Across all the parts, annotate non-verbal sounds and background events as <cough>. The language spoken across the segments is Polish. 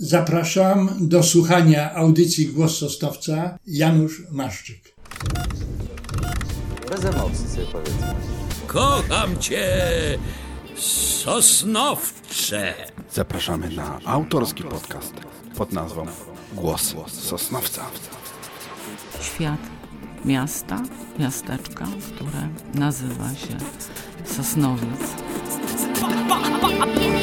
Zapraszam do słuchania audycji Głos Sosnowca Janusz Maszczyk. Bez emocji sobie powiedzmy. Kocham cię, Sosnowcze. Zapraszamy na autorski podcast pod nazwą Głos Sosnowca. Świat miasta, miasteczka, które nazywa się Sosnowiec.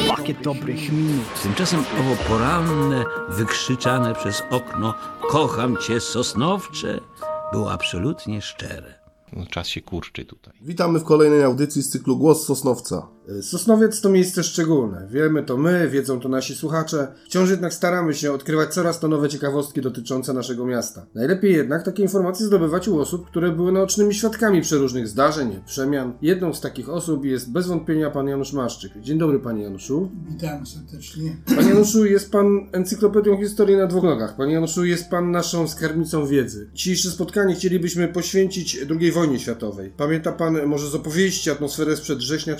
Pakiet dobrych minut. Tymczasem owo poranne, wykrzyczane przez okno Kocham cię, Sosnowcze było absolutnie szczere. No, czas się kurczy tutaj. Witamy w kolejnej audycji z cyklu Głos Sosnowca. Sosnowiec to miejsce szczególne. Wiemy to my, wiedzą to nasi słuchacze. Wciąż jednak staramy się odkrywać coraz to nowe ciekawostki dotyczące naszego miasta. Najlepiej jednak takie informacje zdobywać u osób, które były naocznymi świadkami przeróżnych zdarzeń, przemian. Jedną z takich osób jest bez wątpienia pan Janusz Maszczyk. Dzień dobry panie Januszu. Witam serdecznie. Panie Januszu, jest pan encyklopedią historii na dwóch nogach. Panie Januszu, jest pan naszą skarbnicą wiedzy. Dzisiejsze spotkanie chcielibyśmy poświęcić II wojnie światowej. Pamięta pan może z opowieści atmosferę sprzed września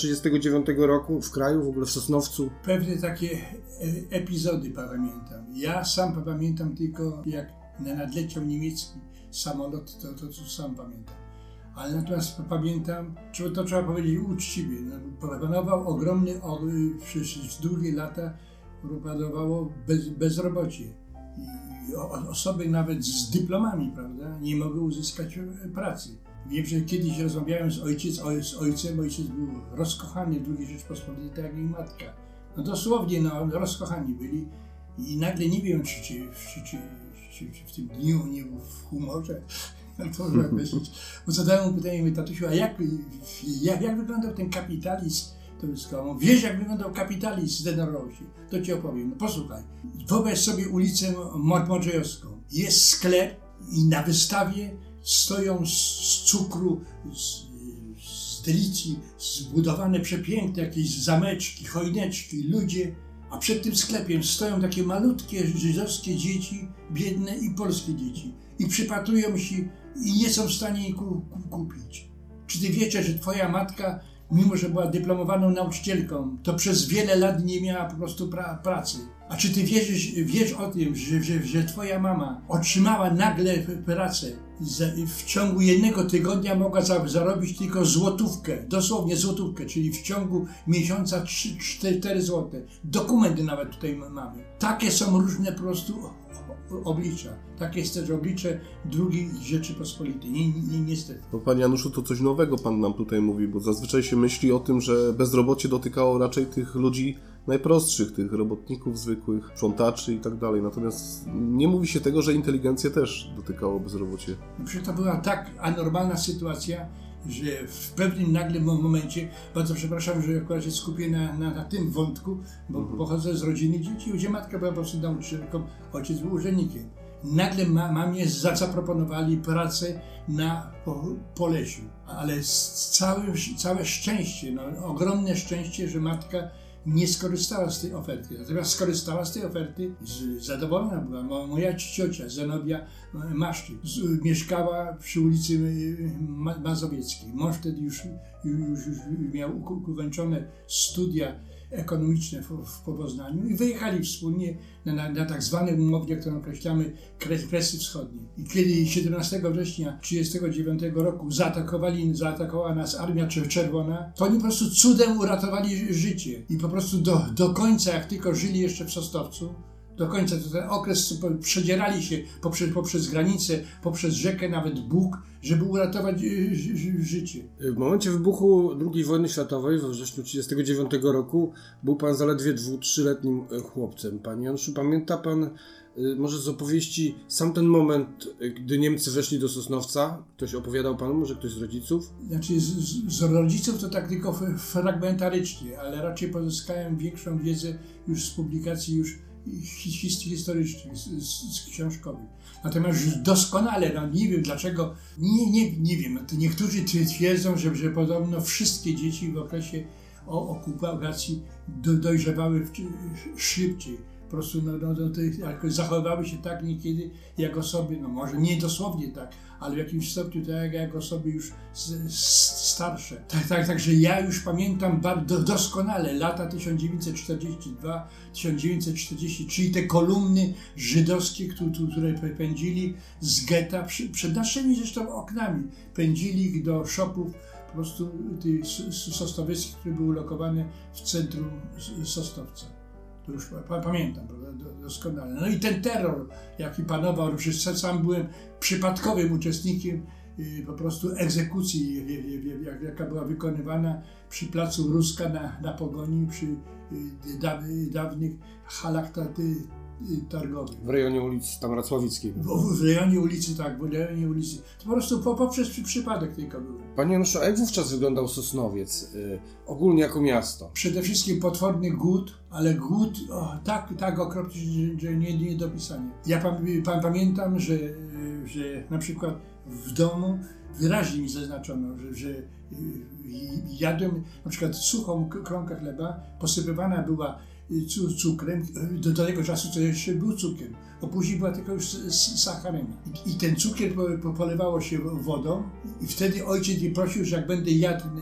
1939 roku w kraju, w ogóle w Sosnowcu? Pewne takie e, epizody pamiętam. Ja sam pamiętam tylko jak nadleciał niemiecki samolot, to, to co sam pamiętam. Ale natomiast pamiętam, to, to trzeba powiedzieć uczciwie, no, panował ogromny, o, przez długie lata panowało bez, bezrobocie. I osoby nawet z dyplomami, prawda, nie mogły uzyskać pracy. Wiem, że kiedyś rozmawiałem z, ojciec, z ojcem, ojciec był rozkochany w II Rzeczpospolitej, tak jak i matka. No dosłownie, no, rozkochani byli i nagle nie wiem, czy, czy, czy, czy, czy, w tym dniu nie był w humorze, <laughs> to myśleć. Bo zadałem mu pytanie, mówię, tatusiu, a jak, jak, jak wyglądał ten kapitalizm? To wyskał. Wiesz, jak wyglądał kapitalizm zdenerwował się. To ci opowiem. No, posłuchaj. Wyobraź sobie ulicę Modrzejowską. Jest sklep i na wystawie stoją z cukru, z, z delicji zbudowane przepiękne jakieś zameczki, chojneczki, ludzie, a przed tym sklepem stoją takie malutkie żydowskie dzieci, biedne i polskie dzieci i przypatrują się i nie są w stanie jej kupić. Czy ty wiecie, że twoja matka, mimo że była dyplomowaną nauczycielką, to przez wiele lat nie miała po prostu pra pracy? A czy ty wiesz, wiesz o tym, że, że, że twoja mama otrzymała nagle pracę w ciągu jednego tygodnia mogła zarobić tylko złotówkę, dosłownie złotówkę, czyli w ciągu miesiąca 3-4 złote. Dokumenty nawet tutaj mamy. Takie są różne po prostu oblicza. Takie jest też oblicze drugiej Rzeczypospolitej. Ni, ni, niestety. No, panie Januszu, to coś nowego pan nam tutaj mówi, bo zazwyczaj się myśli o tym, że bezrobocie dotykało raczej tych ludzi najprostszych, tych robotników zwykłych, sprzątaczy i tak dalej. Natomiast nie mówi się tego, że inteligencję też dotykało bezrobocie. Przecież to była tak anormalna sytuacja, że w pewnym nagle momencie, bardzo przepraszam, że akurat się skupię na, na, na tym wątku, bo mhm. pochodzę z rodziny dzieci, gdzie matka była po prostu nauczycielką, ojciec był urzędnikiem. Nagle ma, mamie zaproponowali pracę na po, Polesiu, ale całe, całe szczęście, no, ogromne szczęście, że matka nie skorzystała z tej oferty. Natomiast skorzystała z tej oferty, zadowolona była moja ciocia Zenobia e, Maszczyk. Mieszkała przy ulicy e, Mazowieckiej. Mąż wtedy już, już, już miał ukończone studia ekonomiczne w, w Poznaniu i wyjechali wspólnie na, na, na tak zwanym umowie, którą określamy kres, Kresy Wschodnie. I kiedy 17 września 1939 roku zaatakowali, zaatakowała nas Armia Czerwona, to oni po prostu cudem uratowali życie. I po prostu do, do końca, jak tylko żyli jeszcze w Sostowcu, do końca. To ten okres przedzierali się poprzez, poprzez granicę, poprzez rzekę, nawet Bóg, żeby uratować y, życie. W momencie wybuchu II wojny światowej, we wrześniu 1939 roku, był pan zaledwie dwu, trzyletnim e, chłopcem. Panie Januszu, pamięta pan może z opowieści sam ten moment, gdy Niemcy weszli do Sosnowca? Ktoś opowiadał panu, może ktoś z rodziców? Znaczy z, z rodziców to tak tylko fragmentarycznie, ale raczej pozyskałem większą wiedzę już z publikacji już historycznych, z, książkowych. Natomiast doskonale, no nie wiem dlaczego, nie, nie, nie wiem, to niektórzy twierdzą, że, że podobno wszystkie dzieci w okresie okupacji do, dojrzewały szybciej. Po prostu no, no, no, jakoś zachowywały się tak niekiedy jak osoby, no może nie dosłownie tak, ale w jakimś stopniu tak jak osoby już s- s- starsze. Tak, tak, także ja już pamiętam bardzo doskonale lata 1942-1940, czyli te kolumny żydowskie, które, które pędzili z getta przed naszymi zresztą oknami. Pędzili ich do shopów po prostu tych s- s- sosnowieckich, które były ulokowane w centrum S- Sosnowca. To już pa, pamiętam doskonale. No i ten terror, jaki panował, przecież sam byłem przypadkowym uczestnikiem y, po prostu egzekucji, jaka była wykonywana przy placu Ruska na, na Pogoni, przy y, da, dawnych halach y. W rejonie ulicy tam Racławickiej. W, w rejonie ulicy, tak, w rejonie ulicy. To po prostu po, poprzez przy, przypadek tylko był. Panie Januszu, a jak wówczas wyglądał Sosnowiec? Y, ogólnie jako miasto? Przede wszystkim potworny głód, ale głód o, tak, tak okropny, że, że nie, nie do pisania. Ja pan, pan, pamiętam, że, y, że na przykład w domu wyraźnie mi zaznaczono, że, że y, jadłem na przykład suchą kromkę chleba, posypywana była y, cukrem, y, do, tego czasu to jeszcze był cukier, bo później była tylko już sacharyna. I, I ten cukier po, po, polewało się wodą i wtedy ojciec mnie prosił, że jak będę jadł y,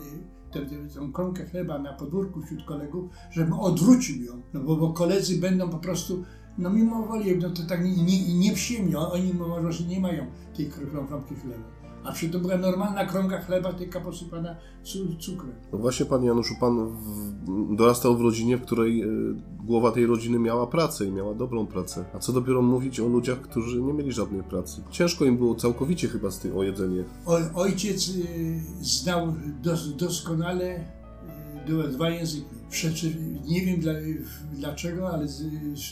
tę, tę, kromkę chleba na podwórku wśród kolegów, żebym odwrócił ją, no bo, bo koledzy będą po prostu, no mimo woli, no to tak nie, nie, nieprzyjemnie, oni może nie mają tej kr- kromki chleba. A przy to była normalna kromka chleba, tylko posypana cu, cukrem. No właśnie, panie Januszu, pan w, dorastał w rodzinie, w której e, głowa tej rodziny miała pracę i miała dobrą pracę. A co dopiero mówić o ludziach, którzy nie mieli żadnej pracy. Ciężko im było całkowicie chyba z tym o jedzenie. O, ojciec y, znał dos, doskonale y, dwa języki. Przeczy, nie wiem dla, dlaczego, ale z,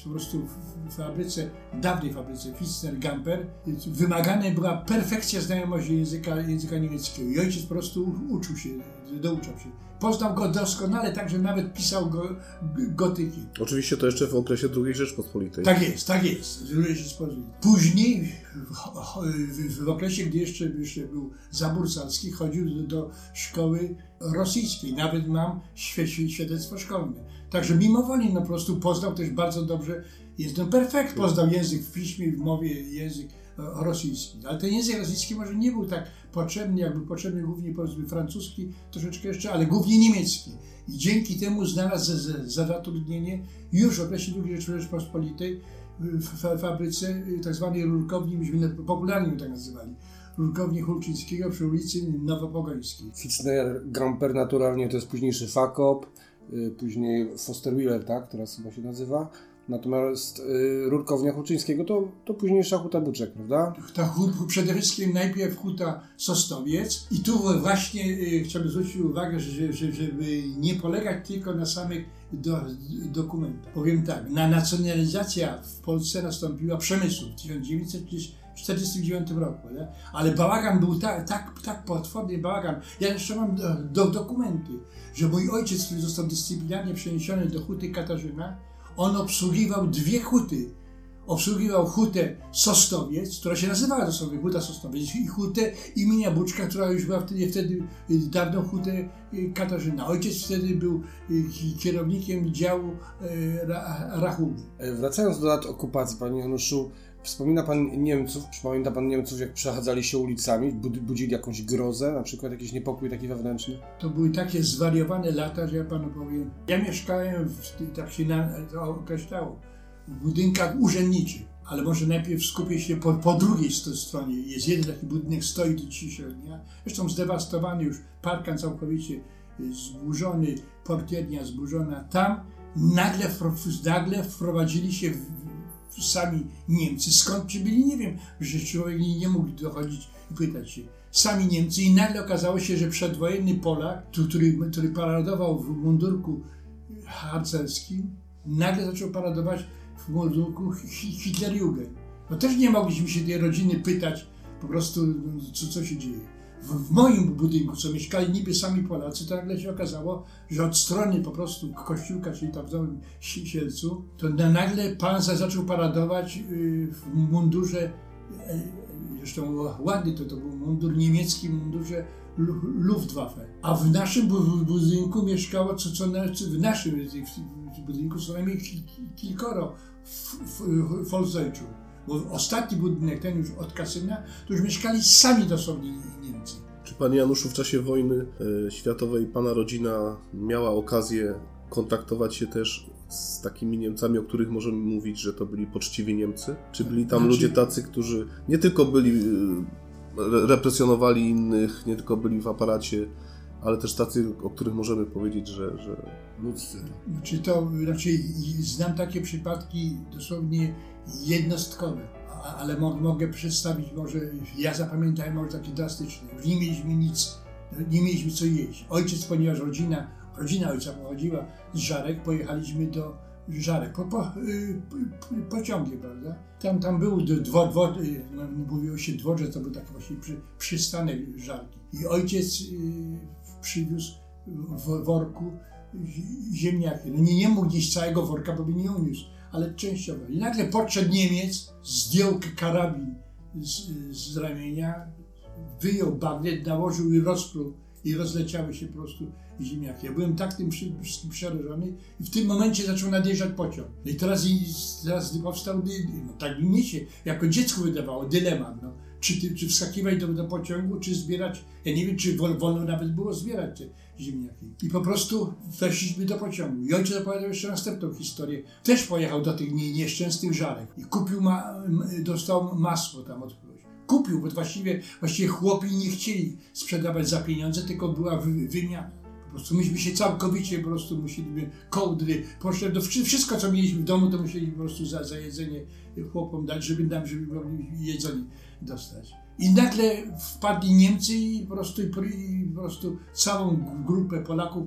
po prostu w fabryce, dawnej fabryce Fitzner Gamper wymagana była perfekcja znajomości języka, języka niemieckiego. I ojciec po prostu uczył się, douczał się. Poznał go doskonale, także nawet pisał go g- gotykiem. Oczywiście to jeszcze w okresie II Rzeczpospolitej. Tak jest, tak jest. Później, w, w, okresie, gdy jeszcze, jeszcze był zabór carski, chodził do, do szkoły rosyjskiej. Nawet mam świe, świadectwo szkolne. Także mimo woli no, po prostu poznał też bardzo dobrze, jest no perfekt, poznał język w piśmie, w mowie, język e, rosyjski. Ale ten język rosyjski może nie był tak potrzebny, jakby potrzebny głównie powiedzmy francuski, troszeczkę jeszcze, ale głównie niemiecki. I dzięki temu znalazł za, za, za zatrudnienie już w okresie II Rzeczypospolitej w fa- fabryce y, tak zwanej rurkowni, myśmy popularnie tak nazywali, rurkowni Hulczyńskiego przy ulicy Nowopogońskiej. Fitzner Gamper naturalnie to jest późniejszy Fakop, później Foster Wheeler, tak, teraz chyba się nazywa. Natomiast y, Rurkownia Huczyńskiego to, to późniejsza Huta Buczek, prawda? Ta hut, przede wszystkim najpierw huta Sosnowiec i tu właśnie y, chciałbym zwrócić uwagę, że, że, żeby nie polegać tylko na samych do, dokumentach. Powiem tak, na nacjonalizacja w Polsce nastąpiła przemysłu w 1949 roku, nie? ale bałagan był tak, tak, tak potworny bałagan. Ja jeszcze mam do, do, dokumenty, że mój ojciec, który został dyscyplinarnie przeniesiony do huty Katarzyna, on obsługiwał dwie huty. Obsługiwał hutę Sosnowiec, która się nazywała dosłownie Huta Sosnowiec i hutę imienia Buczka, która już była wtedy, wtedy y, dawną hutę y, Katarzyna. Ojciec wtedy był y, ki- kierownikiem działu y, ra, rachunku. E, Wracając do lat okupacji, panie Januszu, wspomina pan Niemców, pamięta pan Niemców, jak przechadzali się ulicami, bud- budzili jakąś grozę, na przykład jakiś niepokój taki wewnętrzny? To były takie zwariowane lata, że ja panu powiem. Ja mieszkałem, w, tak się na, to określało, w budynkach urzędniczych. Ale może najpierw skupię się po, po drugiej stronie. Jest jeden taki budynek, stoi do dzisiaj. Nie? Zresztą zdewastowany już, parkan całkowicie y, zburzony, portiernia zburzona. Tam nagle, nagle wprowadzili się w, sami Niemcy. Skąd przybyli, nie wiem, że człowiek nie, nie mógł dochodzić i pytać się. Sami Niemcy i nagle okazało się, że przedwojenny Polak, który, który paradował w mundurku harcerskim, nagle zaczął paradować w mundurku Hi- Hitlerjugend. No też nie mogliśmy się tej rodziny pytać po prostu, no, co, co się dzieje. W, w moim budynku, co mieszkali niby sami Polacy, to nagle się okazało, że od strony po prostu kościółka, czyli tam w Nowym Si- Sielcu, to na, nagle pan za- zaczął paradować y, w mundurze, e, zresztą ładny to, to był mundur niemiecki, mundurze Lu- Luftwaffe. A w naszym bu- bu- budynku mieszkało, co, co na, w naszym, budynków co najmniej ki- ki- kilkoro w, w, w Volksdeutschu. Bo ostatni budynek, ten już od kasyna, to już mieszkali sami dosłownie Niemcy. Czy panie Januszu w czasie wojny e, światowej pana rodzina miała okazję kontaktować się też z takimi Niemcami, o których możemy mówić, że to byli poczciwi Niemcy? Czy byli tam Znaczy- ludzie tacy, którzy nie tylko byli re- represjonowali innych, nie tylko byli w aparacie, ale też tacy, o których możemy powiedzieć, że, że Ludzcy. Czy to raczej znam takie przypadki dosłownie jednostkowe, ale mo, mogę przedstawić może, ja zapamiętałem może takie drastyczne. Nie mieliśmy nic, nie mieliśmy co jeść. Ojciec, ponieważ rodzina, rodzina ojca pochodziła z Żarek, pojechaliśmy do Żarek, po, po, y, po, pociągiem, prawda? Tam, tam był dwor, dwor, y, no, mówiło się dworze, to był taki właśnie przy, przystanek Żarki. I ojciec y, przywiózł w worku zi- ziemniaki. No nie, nie mógł gdzieś całego worka, bo by nie uniósł, ale częściowo. I nagle podszedł Niemiec, zdjął karabin z, z ramienia, wyjął bagnet, nałożył i rozpluł i rozleciały się po prostu ziemniaki. Ja byłem tak tym wszystkim przerażony i w tym momencie zaczął nadjeżdżać pociąg. No i teraz, i teraz powstał, no tak mi się jako dziecku wydawało, dylemat. No. Czy, czy wskakiwać do, do pociągu, czy zbierać, ja nie wiem, czy wol, wolno nawet było zbierać te ziemniaki. I po prostu weszliśmy do pociągu. I ojciec opowiadał jeszcze następną historię. Też pojechał do tych nie, nieszczęsnych żarek i kupił, ma, dostał masło tam od. Kupił, bo właściwie, właściwie chłopi nie chcieli sprzedawać za pieniądze, tylko była wy, wymiana. Po prostu myśmy się całkowicie po prostu musieliśmy kołdry, poszedł do wszy- wszystko co mieliśmy w domu, to musieli po prostu za, za jedzenie chłopom dać, żeby nam, żeby mogli jedzenie dostać. I nagle wpadli Niemcy i po prostu, i po prostu całą grupę Polaków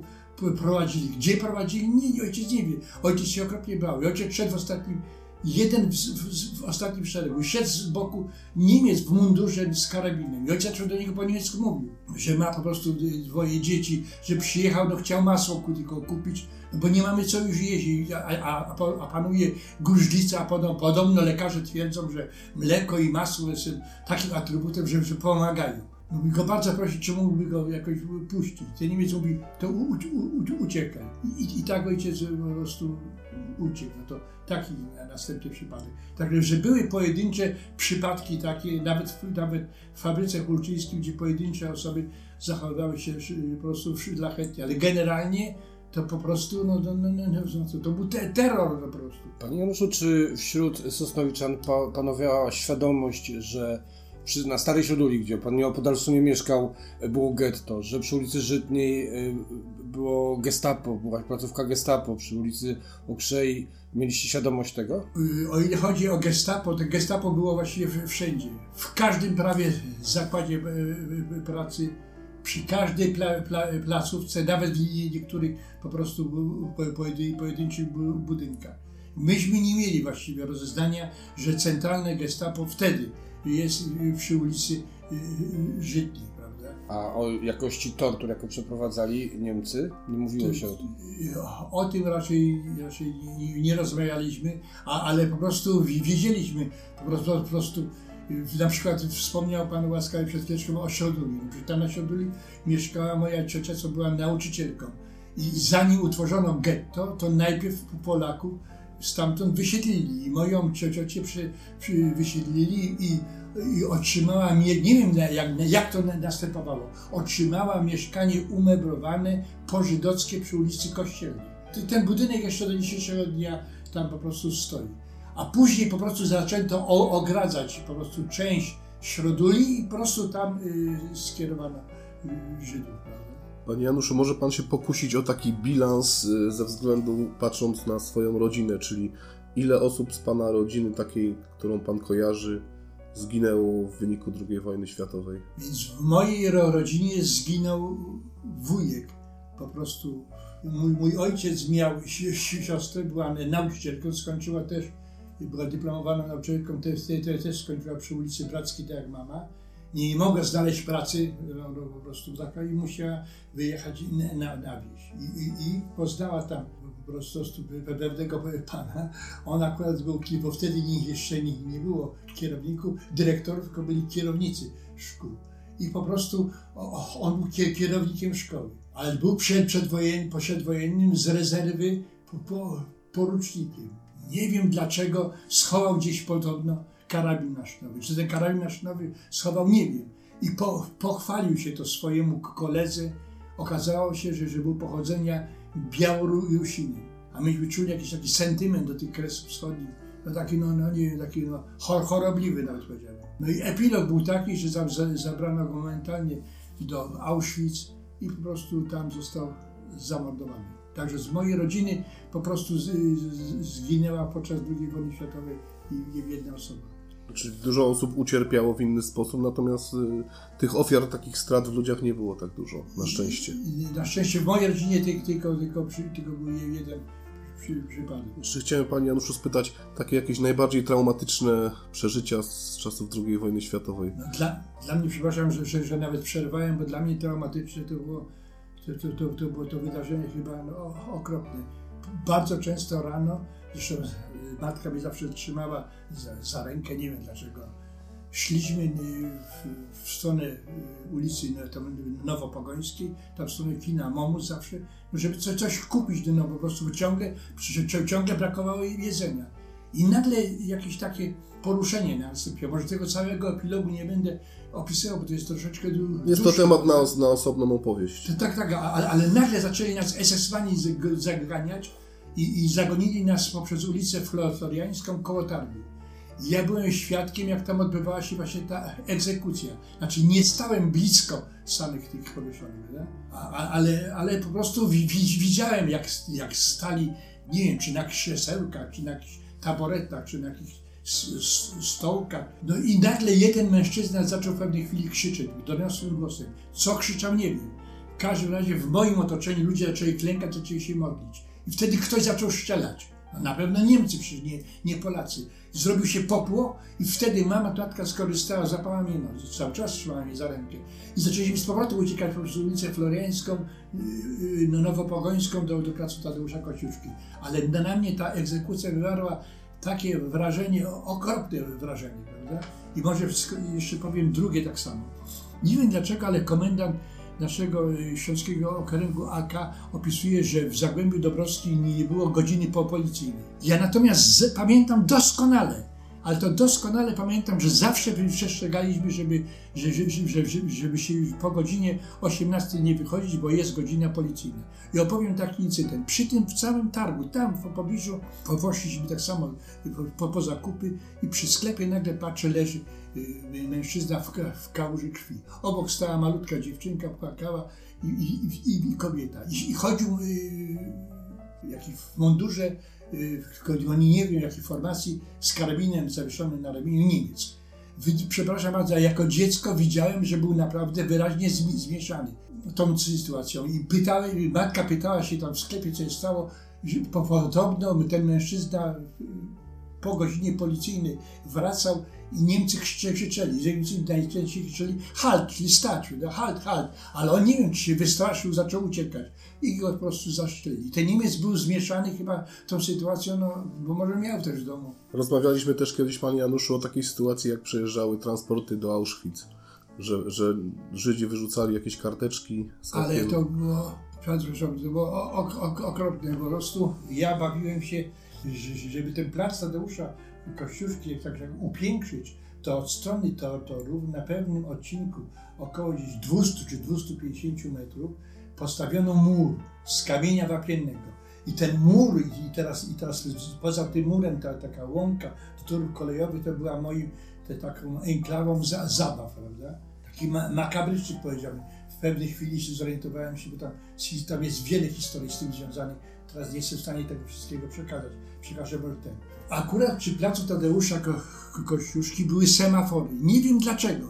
prowadzili. Gdzie prowadzili? Nie, ojciec nie wie. Ojciec się okropnie bał. I ojciec szedł w ostatnim, jeden w, w, w ostatnim szeregu. Szedł z boku Niemiec w mundurze z karabinem. I ojciec do niego po niemiecku mówił, że ma po prostu dwoje dzieci, że przyjechał, no chciał masło tylko kupić, no bo nie mamy co już jeść, a, a, a panuje gruźlica, a podobno, podobno lekarze twierdzą, że mleko i masło są takim atrybutem, że, że pomagają. Mówi go bardzo prosić, czy mógłby go jakoś puścić. Ten Niemiec mówi, to u, u, u, uciekaj. I, i, I tak ojciec po prostu uciekł. No to taki następny przypadek. Także, że były pojedyncze przypadki takie, nawet w, nawet w fabryce hulczyńskiej, gdzie pojedyncze osoby zachowywały się po prostu szlachetnie, ale generalnie to po prostu, no, no, no, no, no to, to był te, terror po prostu. Panie Januszu, czy wśród Sosnowiczan pa, panowała świadomość, że przy, na Starej Sioduli, gdzie pan nieopodal w sumie mieszkał, było getto, że przy ulicy Żytniej y, było gestapo, była placówka gestapo, przy ulicy Okrzej mieliście świadomość tego? Y, O ile chodzi o gestapo, to gestapo było właściwie wszędzie. W każdym prawie zakładzie e, e, pracy, przy każdej pla, pla, placówce, nawet w nie- niektórych po prostu pojedynczych bu- budynkach. Myśmy nie mieli właściwie rozeznania, że centralne gestapo wtedy jest y, przy ulicy y, y, Żytniej, prawda? A o jakości tortur, jaką przeprowadzali Niemcy, nie mówiło się o tym. O tym raczej, raczej nie, nie rozmawialiśmy, a, ale po prostu wi- wiedzieliśmy, po prostu, po prostu na przykład wspomniał Pan łaskawie przed chwileczką o Sioduli. Tam na Sioduli mieszkała moja ciocia, co była nauczycielką. I zanim utworzono getto, to najpierw Polaków stamtąd wysiedlili. I moją ciociocię przy, przy wysiedlili i, i otrzymała, nie wiem jak, jak to na- następowało, otrzymała mieszkanie umeblowane pożydockie przy ulicy Kościelnej. Ten budynek jeszcze do dzisiejszego dnia tam po prostu stoi. A później po prostu zaczęto ogradzać po prostu część środuli i po prostu tam y, skierowano y, Żydów. Prawda? Panie Januszu, może Pan się pokusić o taki bilans y, ze względu, patrząc na swoją rodzinę, czyli ile osób z Pana rodziny, takiej, którą Pan kojarzy, zginęło w wyniku II wojny światowej? Więc w mojej ro- rodzinie zginął wujek. Po prostu mój, mój ojciec miał si- si- siostrę, była nauczycielką, skończyła też, była dyplomowaną nauczycielką, też, też skończyła przy ulicy Brackiej, tak jak mama. Nie mogła znaleźć pracy, no, po prostu taka i musiała wyjechać na, na, wieś. I, i, I poznała tam po prostu pewnego pana. On akurat był, bo wtedy jeszcze nie, nie było kierowników, dyrektorów, tylko byli kierownicy szkół. I po prostu on był kier- kierownikiem szkoły. Ale był przed, przedwojen, przedwojennym z rezerwy po, porucznikiem. Nie wiem dlaczego schował gdzieś podobno karabin maszynowy. Czy ten karabin maszynowy schował, nie wiem. I po, pochwalił się to swojemu koledze. Okazało się, że, że był pochodzenia Białorusiny. A myśmy czuli jakiś taki sentyment do tych kresów wschodnich. No taki, no, no nie wiem, taki no, chor, chorobliwy nawet powiedziałem. No i epilog był taki, że za, za, zabrano go momentalnie do Auschwitz i po prostu tam został zamordowany. Także z mojej rodziny po prostu z, z, zginęła podczas II wojny światowej jedna osoba. Czyli dużo osób ucierpiało w inny sposób, natomiast y, tych ofiar, takich strat w ludziach nie było tak dużo, na szczęście. Na szczęście w mojej rodzinie tylko, tylko, tylko, tylko był jeden przy, przypadek. Jeszcze chciałem Pani Januszu spytać, takie jakieś najbardziej traumatyczne przeżycia z czasów II wojny światowej. No, dla, dla mnie, przepraszam, że, że, że nawet przerwałem, bo dla mnie traumatyczne to było to, to, to, to, było to wydarzenie chyba no, okropne. Bardzo często rano, zresztą y, matka mnie zawsze trzymała za, za rękę, nie wiem dlaczego. Szliśmy y, w, w stronę y, ulicy no, Nowopogońskiej, tam w stronę kina Momus zawsze, no, żeby coś, coś kupić, no po prostu ciągle, ciągle brakowało jedzenia. I nagle jakieś takie poruszenie nastąpiło. Może tego całego epilogu nie będę opisywał, bo to jest troszeczkę du- Jest to temat na, na osobną opowieść. To Tak, tak, ale, ale nagle zaczęli nas SS-wani zag- zaganiać i, i zagonili nas poprzez ulicę Flor- Floriańską koło targu. I ja byłem świadkiem, jak tam odbywała się właśnie ta egzekucja. Znaczy nie stałem blisko samych tych a, ale, ale po prostu wi, wi, widziałem, jak, jak stali, nie wiem, czy na krzesełkach, czy na taboretach, czy na jakichś s- s- stołkach. No i nagle jeden mężczyzna zaczął w pewnej chwili krzyczeć doniosłym głosem. Co krzyczał, nie wiem. W każdym razie w moim otoczeniu ludzie zaczęli klękać, zaczęli się modlić. I wtedy ktoś zaczął strzelać. No na pewno Niemcy, przecież nie, nie Polacy. Zrobił się popło i wtedy mama, tatka skorzystała, zapała mnie noc. Cały czas trzymała mnie za rękę. I zaczęliśmy z powrotem uciekać poprzez ulicę Floriańską, yy, yy, no, Nowopogońską do, do placu Tadeusza Kociuszki. Ale na, mnie ta egzekucja wywarła takie wrażenie, okropne wrażenie, prawda? I może jeszcze powiem drugie tak samo. Nie wiem dlaczego, ale komendant naszego y, Śląskiego Okręgu AK opisuje, że w Zagłębiu Dobrowskim nie było godziny po policyjnej. Ja natomiast z, pamiętam doskonale, ale to doskonale pamiętam, że zawsze przestrzegaliśmy, żeby, że, że, że, że, żeby się po godzinie 18 nie wychodzić, bo jest godzina policyjna. I opowiem taki incydent. Przy tym w całym targu, tam w pobliżu, po- poszliśmy tak samo po, po, zakupy i przy sklepie nagle patrzę, leży mężczyzna w, w kałuży krwi. Obok stała malutka dziewczynka, płakała i, i, i, i kobieta. I, chodził y, jaki w mundurze, y, w- oni nie wiem jakiej formacji, z karabinem zawieszonym na ramieniu Niemiec. Przepraszam bardzo, jako dziecko widziałem, że był naprawdę wyraźnie zmi- zmieszany tą sytuacją. I pytałem, matka pytała się tam w sklepie, co się stało. Podobno ten mężczyzna y, po godzinie policyjnej wracał i Niemcy krzycze- krzyczeli, Niemcy najczęściej krzyczeli halt, czyli stać, no, halt, halt. Ale on nie wiem, czy się wystraszył, zaczął uciekać i go po prostu zaszczeli. Ten Niemiec był zmieszany chyba tą sytuacją, no, bo może miał też w domu. Rozmawialiśmy też kiedyś, Panie Januszu, o takiej sytuacji, jak przejeżdżały transporty do Auschwitz. Że, że Żydzi wyrzucali jakieś karteczki z Ale to było, przepraszam, to było o- ok- ok- okropne. Po prostu ja bawiłem się, żeby ten plac Tadeusza Kościuszki tak jak upiększyć, to od strony to, na pewnym odcinku około gdzieś 200 czy 250 metrów postawiono mur z kamienia wapiennego. I ten mur, i teraz, i teraz poza tym murem ta taka łąka torów kolejowych to była moim te, taką enklawą za, zabaw, prawda? Taki ma, makabryczny powiedziałbym. W pewnej chwili się zorientowałem się, bo tam, tam jest wiele historii z tym związanych. Teraz nie jestem w stanie tego wszystkiego przekazać. Przekażę może ten. Akurat przy placu Tadeusza Ko Ko Kościuszki były semafory. Nie wiem dlaczego,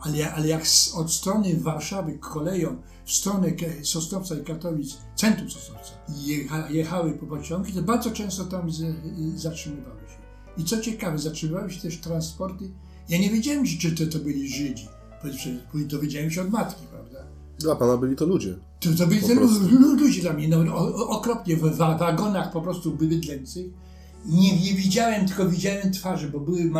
ale, ale jak z, od strony Warszawy koleją w stronę Sosnowca i Katowic, centrum Sosnowca, jecha, jechały po pociągi, to bardzo często tam z, zatrzymywały się. I co ciekawe, zatrzymywały się też transporty. Ja nie wiedziałem, czy to, to byli Żydzi. Później dowiedziałem się od matki, prawda? Dla Pana byli to ludzie. To, to byli ludzie dla mnie, no, okropnie, w wa- wagonach po prostu bydlęcych. Nie, nie widziałem, tylko widziałem twarze, bo były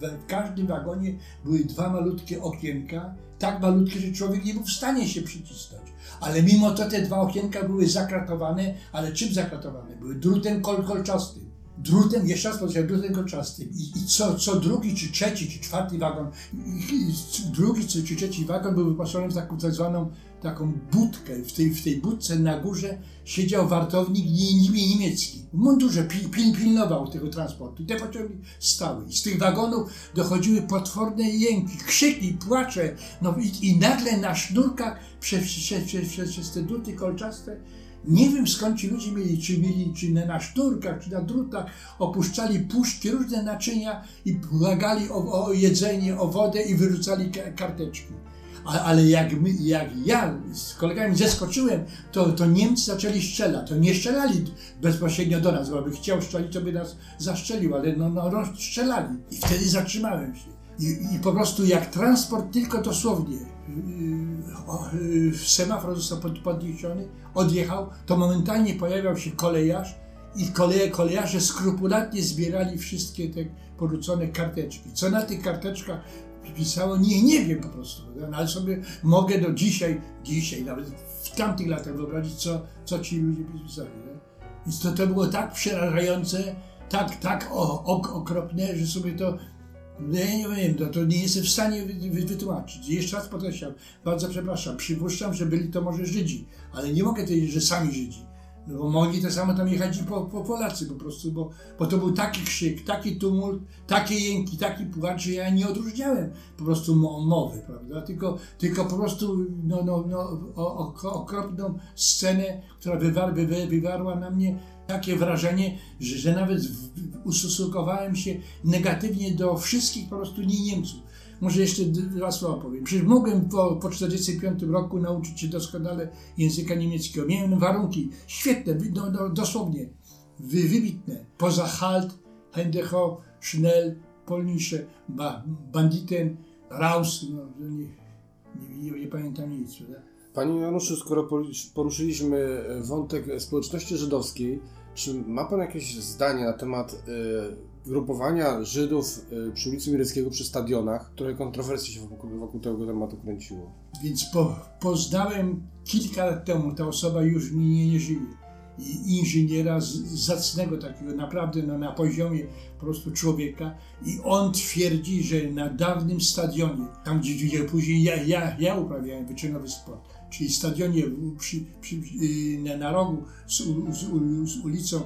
w, każdym wagonie były dwa malutkie okienka, tak malutkie, że człowiek nie był w stanie się przycisnąć. Ale mimo to te dwa okienka były zakratowane, ale czym zakratowane? Były drutem kol kolczastym. Drutem, jeszcze raz powiedziałem, drutem kolczastym. I, i co, co drugi, czy trzeci, czy czwarty wagon, drugi, czy, czy trzeci wagon był wyposażony w taką tak zwaną taką budkę. W tej, w tej budce na górze siedział wartownik nie, niemiecki. W mundurze pil, pil, pilnował tego transportu. Te pociągi stały. I z tych wagonów dochodziły potworne jęki, krzyki, płacze. No i, i nagle na sznurkach przez, przez, przez, przez te druty kolczaste nie wiem skąd ci ludzie mieli, czy mieli, czy na sznurkach, czy na drutach, opuszczali puszki, różne naczynia i błagali o, o jedzenie, o wodę i wyrzucali karteczki. Ale jak, my, jak ja z kolegami zeskoczyłem, to, to Niemcy zaczęli strzelać. To nie strzelali bezpośrednio do nas, bo by chciał strzelić, to by nas zastrzelił, ale no, no. I wtedy zatrzymałem się. I, I, po prostu jak transport tylko dosłownie yy, semafor został pod, podniesiony, odjechał, to momentalnie pojawiał się kolejarz i koleje, kolejarze skrupulatnie zbierali wszystkie te porzucone karteczki. Co na tych karteczkach pisało, nie, nie wiem po prostu, no, ale sobie mogę do dzisiaj, dzisiaj, nawet w tamtych latach wyobrazić, co, co ci ludzie pisali. Nie? Więc to, to było tak przerażające, tak, tak o, ok, okropne, że sobie to no ja nie wiem, to, to nie jestem w stanie wy, wy, wytłumaczyć. Jeszcze raz podkreślam, bardzo przepraszam, przypuszczam, że byli to może Żydzi, ale nie mogę powiedzieć, że sami Żydzi. No bo mogli to samo tam jechać i po, po Polacy po prostu, bo, bo to był taki krzyk, taki tumult, takie jęki, taki płacz, że ja nie odróżniałem po prostu mowy, prawda? Tylko, tylko po prostu no, no, no, okropną scenę, która wywar, wy, wywarła na mnie takie wrażenie, że, że nawet ustosunkowałem się negatywnie do wszystkich po prostu nie Niemców. Może jeszcze dwa słowa powiem. Przecież mogłem po, po 45 roku nauczyć się doskonale języka niemieckiego. Miałem warunki świetne, no, no, dosłownie wy, wybitne. Poza Halt, Hendecho, Schnell, Polnische, ba, Banditen, Raus, no, nie, nie, nie, nie pamiętam nic. Prawda? Panie Januszu, skoro poruszyliśmy wątek społeczności żydowskiej, czy ma Pan jakieś zdanie na temat y, grupowania Żydów y, przy ulicy Mireckiego przy stadionach, które kontrowersje się wokół, wokół tego tematu kręciło? Więc po, poznałem kilka lat temu, ta osoba już mi nie żyje. I inżyniera z, zacnego takiego, naprawdę no, na poziomie po prostu człowieka. I on twierdzi, że na dawnym stadionie, tam gdzie, gdzie później ja, ja, ja uprawiałem wyczynowy sport, czyli stadionie przy, przy, y, na rogu z, z, z ulicą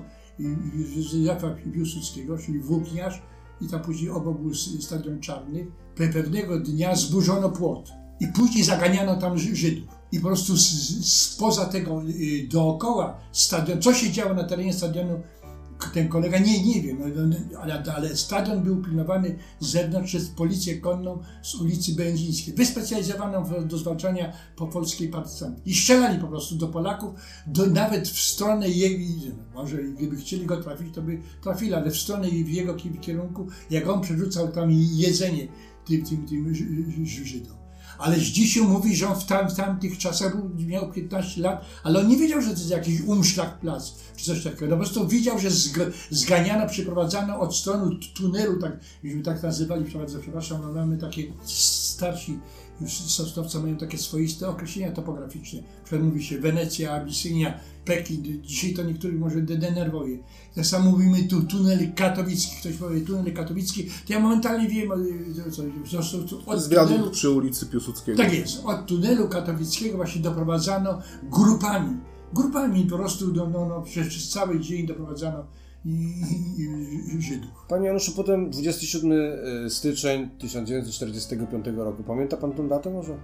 Józefa Piłsudskiego, czyli Włókniarz i tam później obok był stadion czarny. Pewnego dnia zburzono płot i później zaganiano tam Żydów. I po prostu spoza tego y, dookoła stadion, co się działo na terenie stadionu ten kolega nie, nie wie, no, no, ale, ale stadion był pilnowany z zewnątrz przez policję konną z ulicy Będzińskiej, wyspecjalizowaną do zwalczania po polskiej partyzanki. I strzelali po prostu do Polaków, do, nawet w stronę jej, może gdyby chcieli go trafić, to by trafili, ale w stronę w jego kierunku, jak on przerzucał tam jedzenie tym, tym, tym Żydom ale dzisiaj mówi, że on w, tam, w tamtych czasach był, miał 15 lat, ale on nie wiedział, że to jest jakiś umszlak plac, czy coś takiego. No po prostu widział, że zganiano, przyprowadzano od strony tunelu, tak, myśmy tak nazywali, przepraszam, no mamy takie starsi Sosnowca mają takie swoiste określenia topograficzne. Przykład mówi się Wenecja, Abysynia, Pekin. Dzisiaj to niektórych może denerwuje. Tak samo mówimy tu tunel katowicki. Ktoś powie tunel katowicki, to ja momentalnie wiem, co, co od tunelu, przy ulicy Piłsudskiego. Tak jest. Od tunelu katowickiego właśnie doprowadzano grupami. Grupami po prostu no, no, przez, cały dzień doprowadzano Żydów. Panie Januszu, potem 27 e, styczeń 1945 roku. Pamięta pan tą datę może?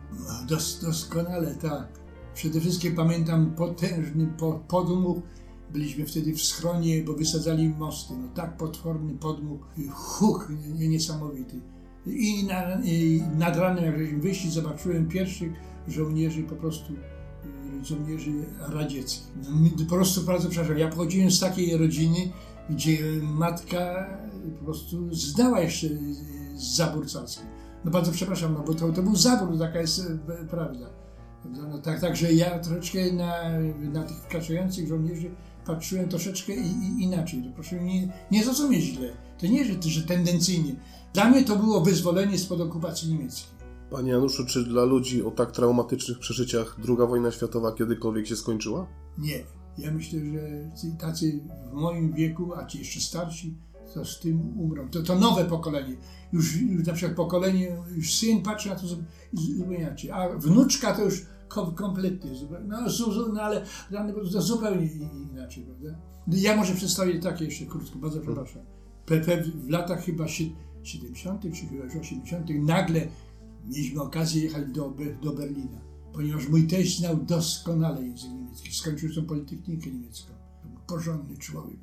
Dos, doskonale, tak. Przede wszystkim pamiętam potężny podmuch. Byliśmy wtedy w schronie, bo wysadzali mosty. No tak potworny podmuch, huk niesamowity. I, na, i nad ranem, jak żeśmy wyszli, zobaczyłem pierwszych żołnierzy po prostu żołnierzy radzieckich. No, po prostu bardzo przepraszam, ja pochodziłem z takiej rodziny, gdzie matka po prostu zdała jeszcze zabór carski. No bardzo przepraszam, no bo to, to był zabór, taka jest e, prawda. No, tak, także ja troszeczkę na, na tych wkraczających żołnierzy patrzyłem troszeczkę i, i inaczej. To proszę nie, nie zrozumieć źle. To nie, że, że tendencyjnie. Dla mnie to było wyzwolenie spod okupacji niemieckiej. Panie Januszu, czy dla ludzi o tak traumatycznych przeżyciach II wojna światowa kiedykolwiek się skończyła? Nie. Ja myślę, że tacy w moim wieku, a ci jeszcze starsi, to z tym umrą. To, to nowe pokolenie. Już, już na przykład pokolenie, już syn patrzy na to zupełnie inaczej, a wnuczka to już kom, kompletnie, no, no ale to zupełnie i- inaczej, prawda? Ja może przedstawię takie jeszcze krótko, bardzo przepraszam. W latach chyba sie- 70. czy chyba już 80. nagle mieliśmy okazję jechać do, do Berlina, ponieważ mój teść znał doskonale język niemiecki. Skończył tą politechnikę niemiecką. To był porządny człowiek.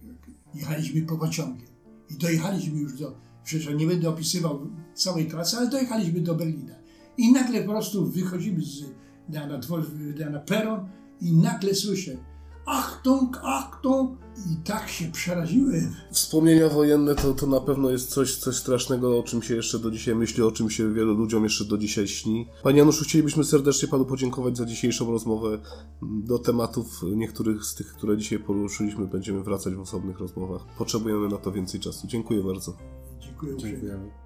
Jechaliśmy po pociągiem i dojechaliśmy już do, przecież nie będę opisywał całej trasy, ale dojechaliśmy do Berlina. I nagle po prostu wychodzimy z, na, na, dwor, na, na peron i nagle słyszę Achtung, Achtung! I tak się przeraziłem. Wspomnienia wojenne to, to na pewno jest coś, coś strasznego, o czym się jeszcze do dzisiaj myśli, o czym się wielu ludziom jeszcze do dzisiaj śni. Panie Januszu, chcielibyśmy serdecznie Panu podziękować za dzisiejszą rozmowę. Do tematów niektórych z tych, które dzisiaj poruszyliśmy, będziemy wracać w osobnych rozmowach. Potrzebujemy na to więcej czasu. Dziękuję bardzo. Dziękuję. Dziękujemy.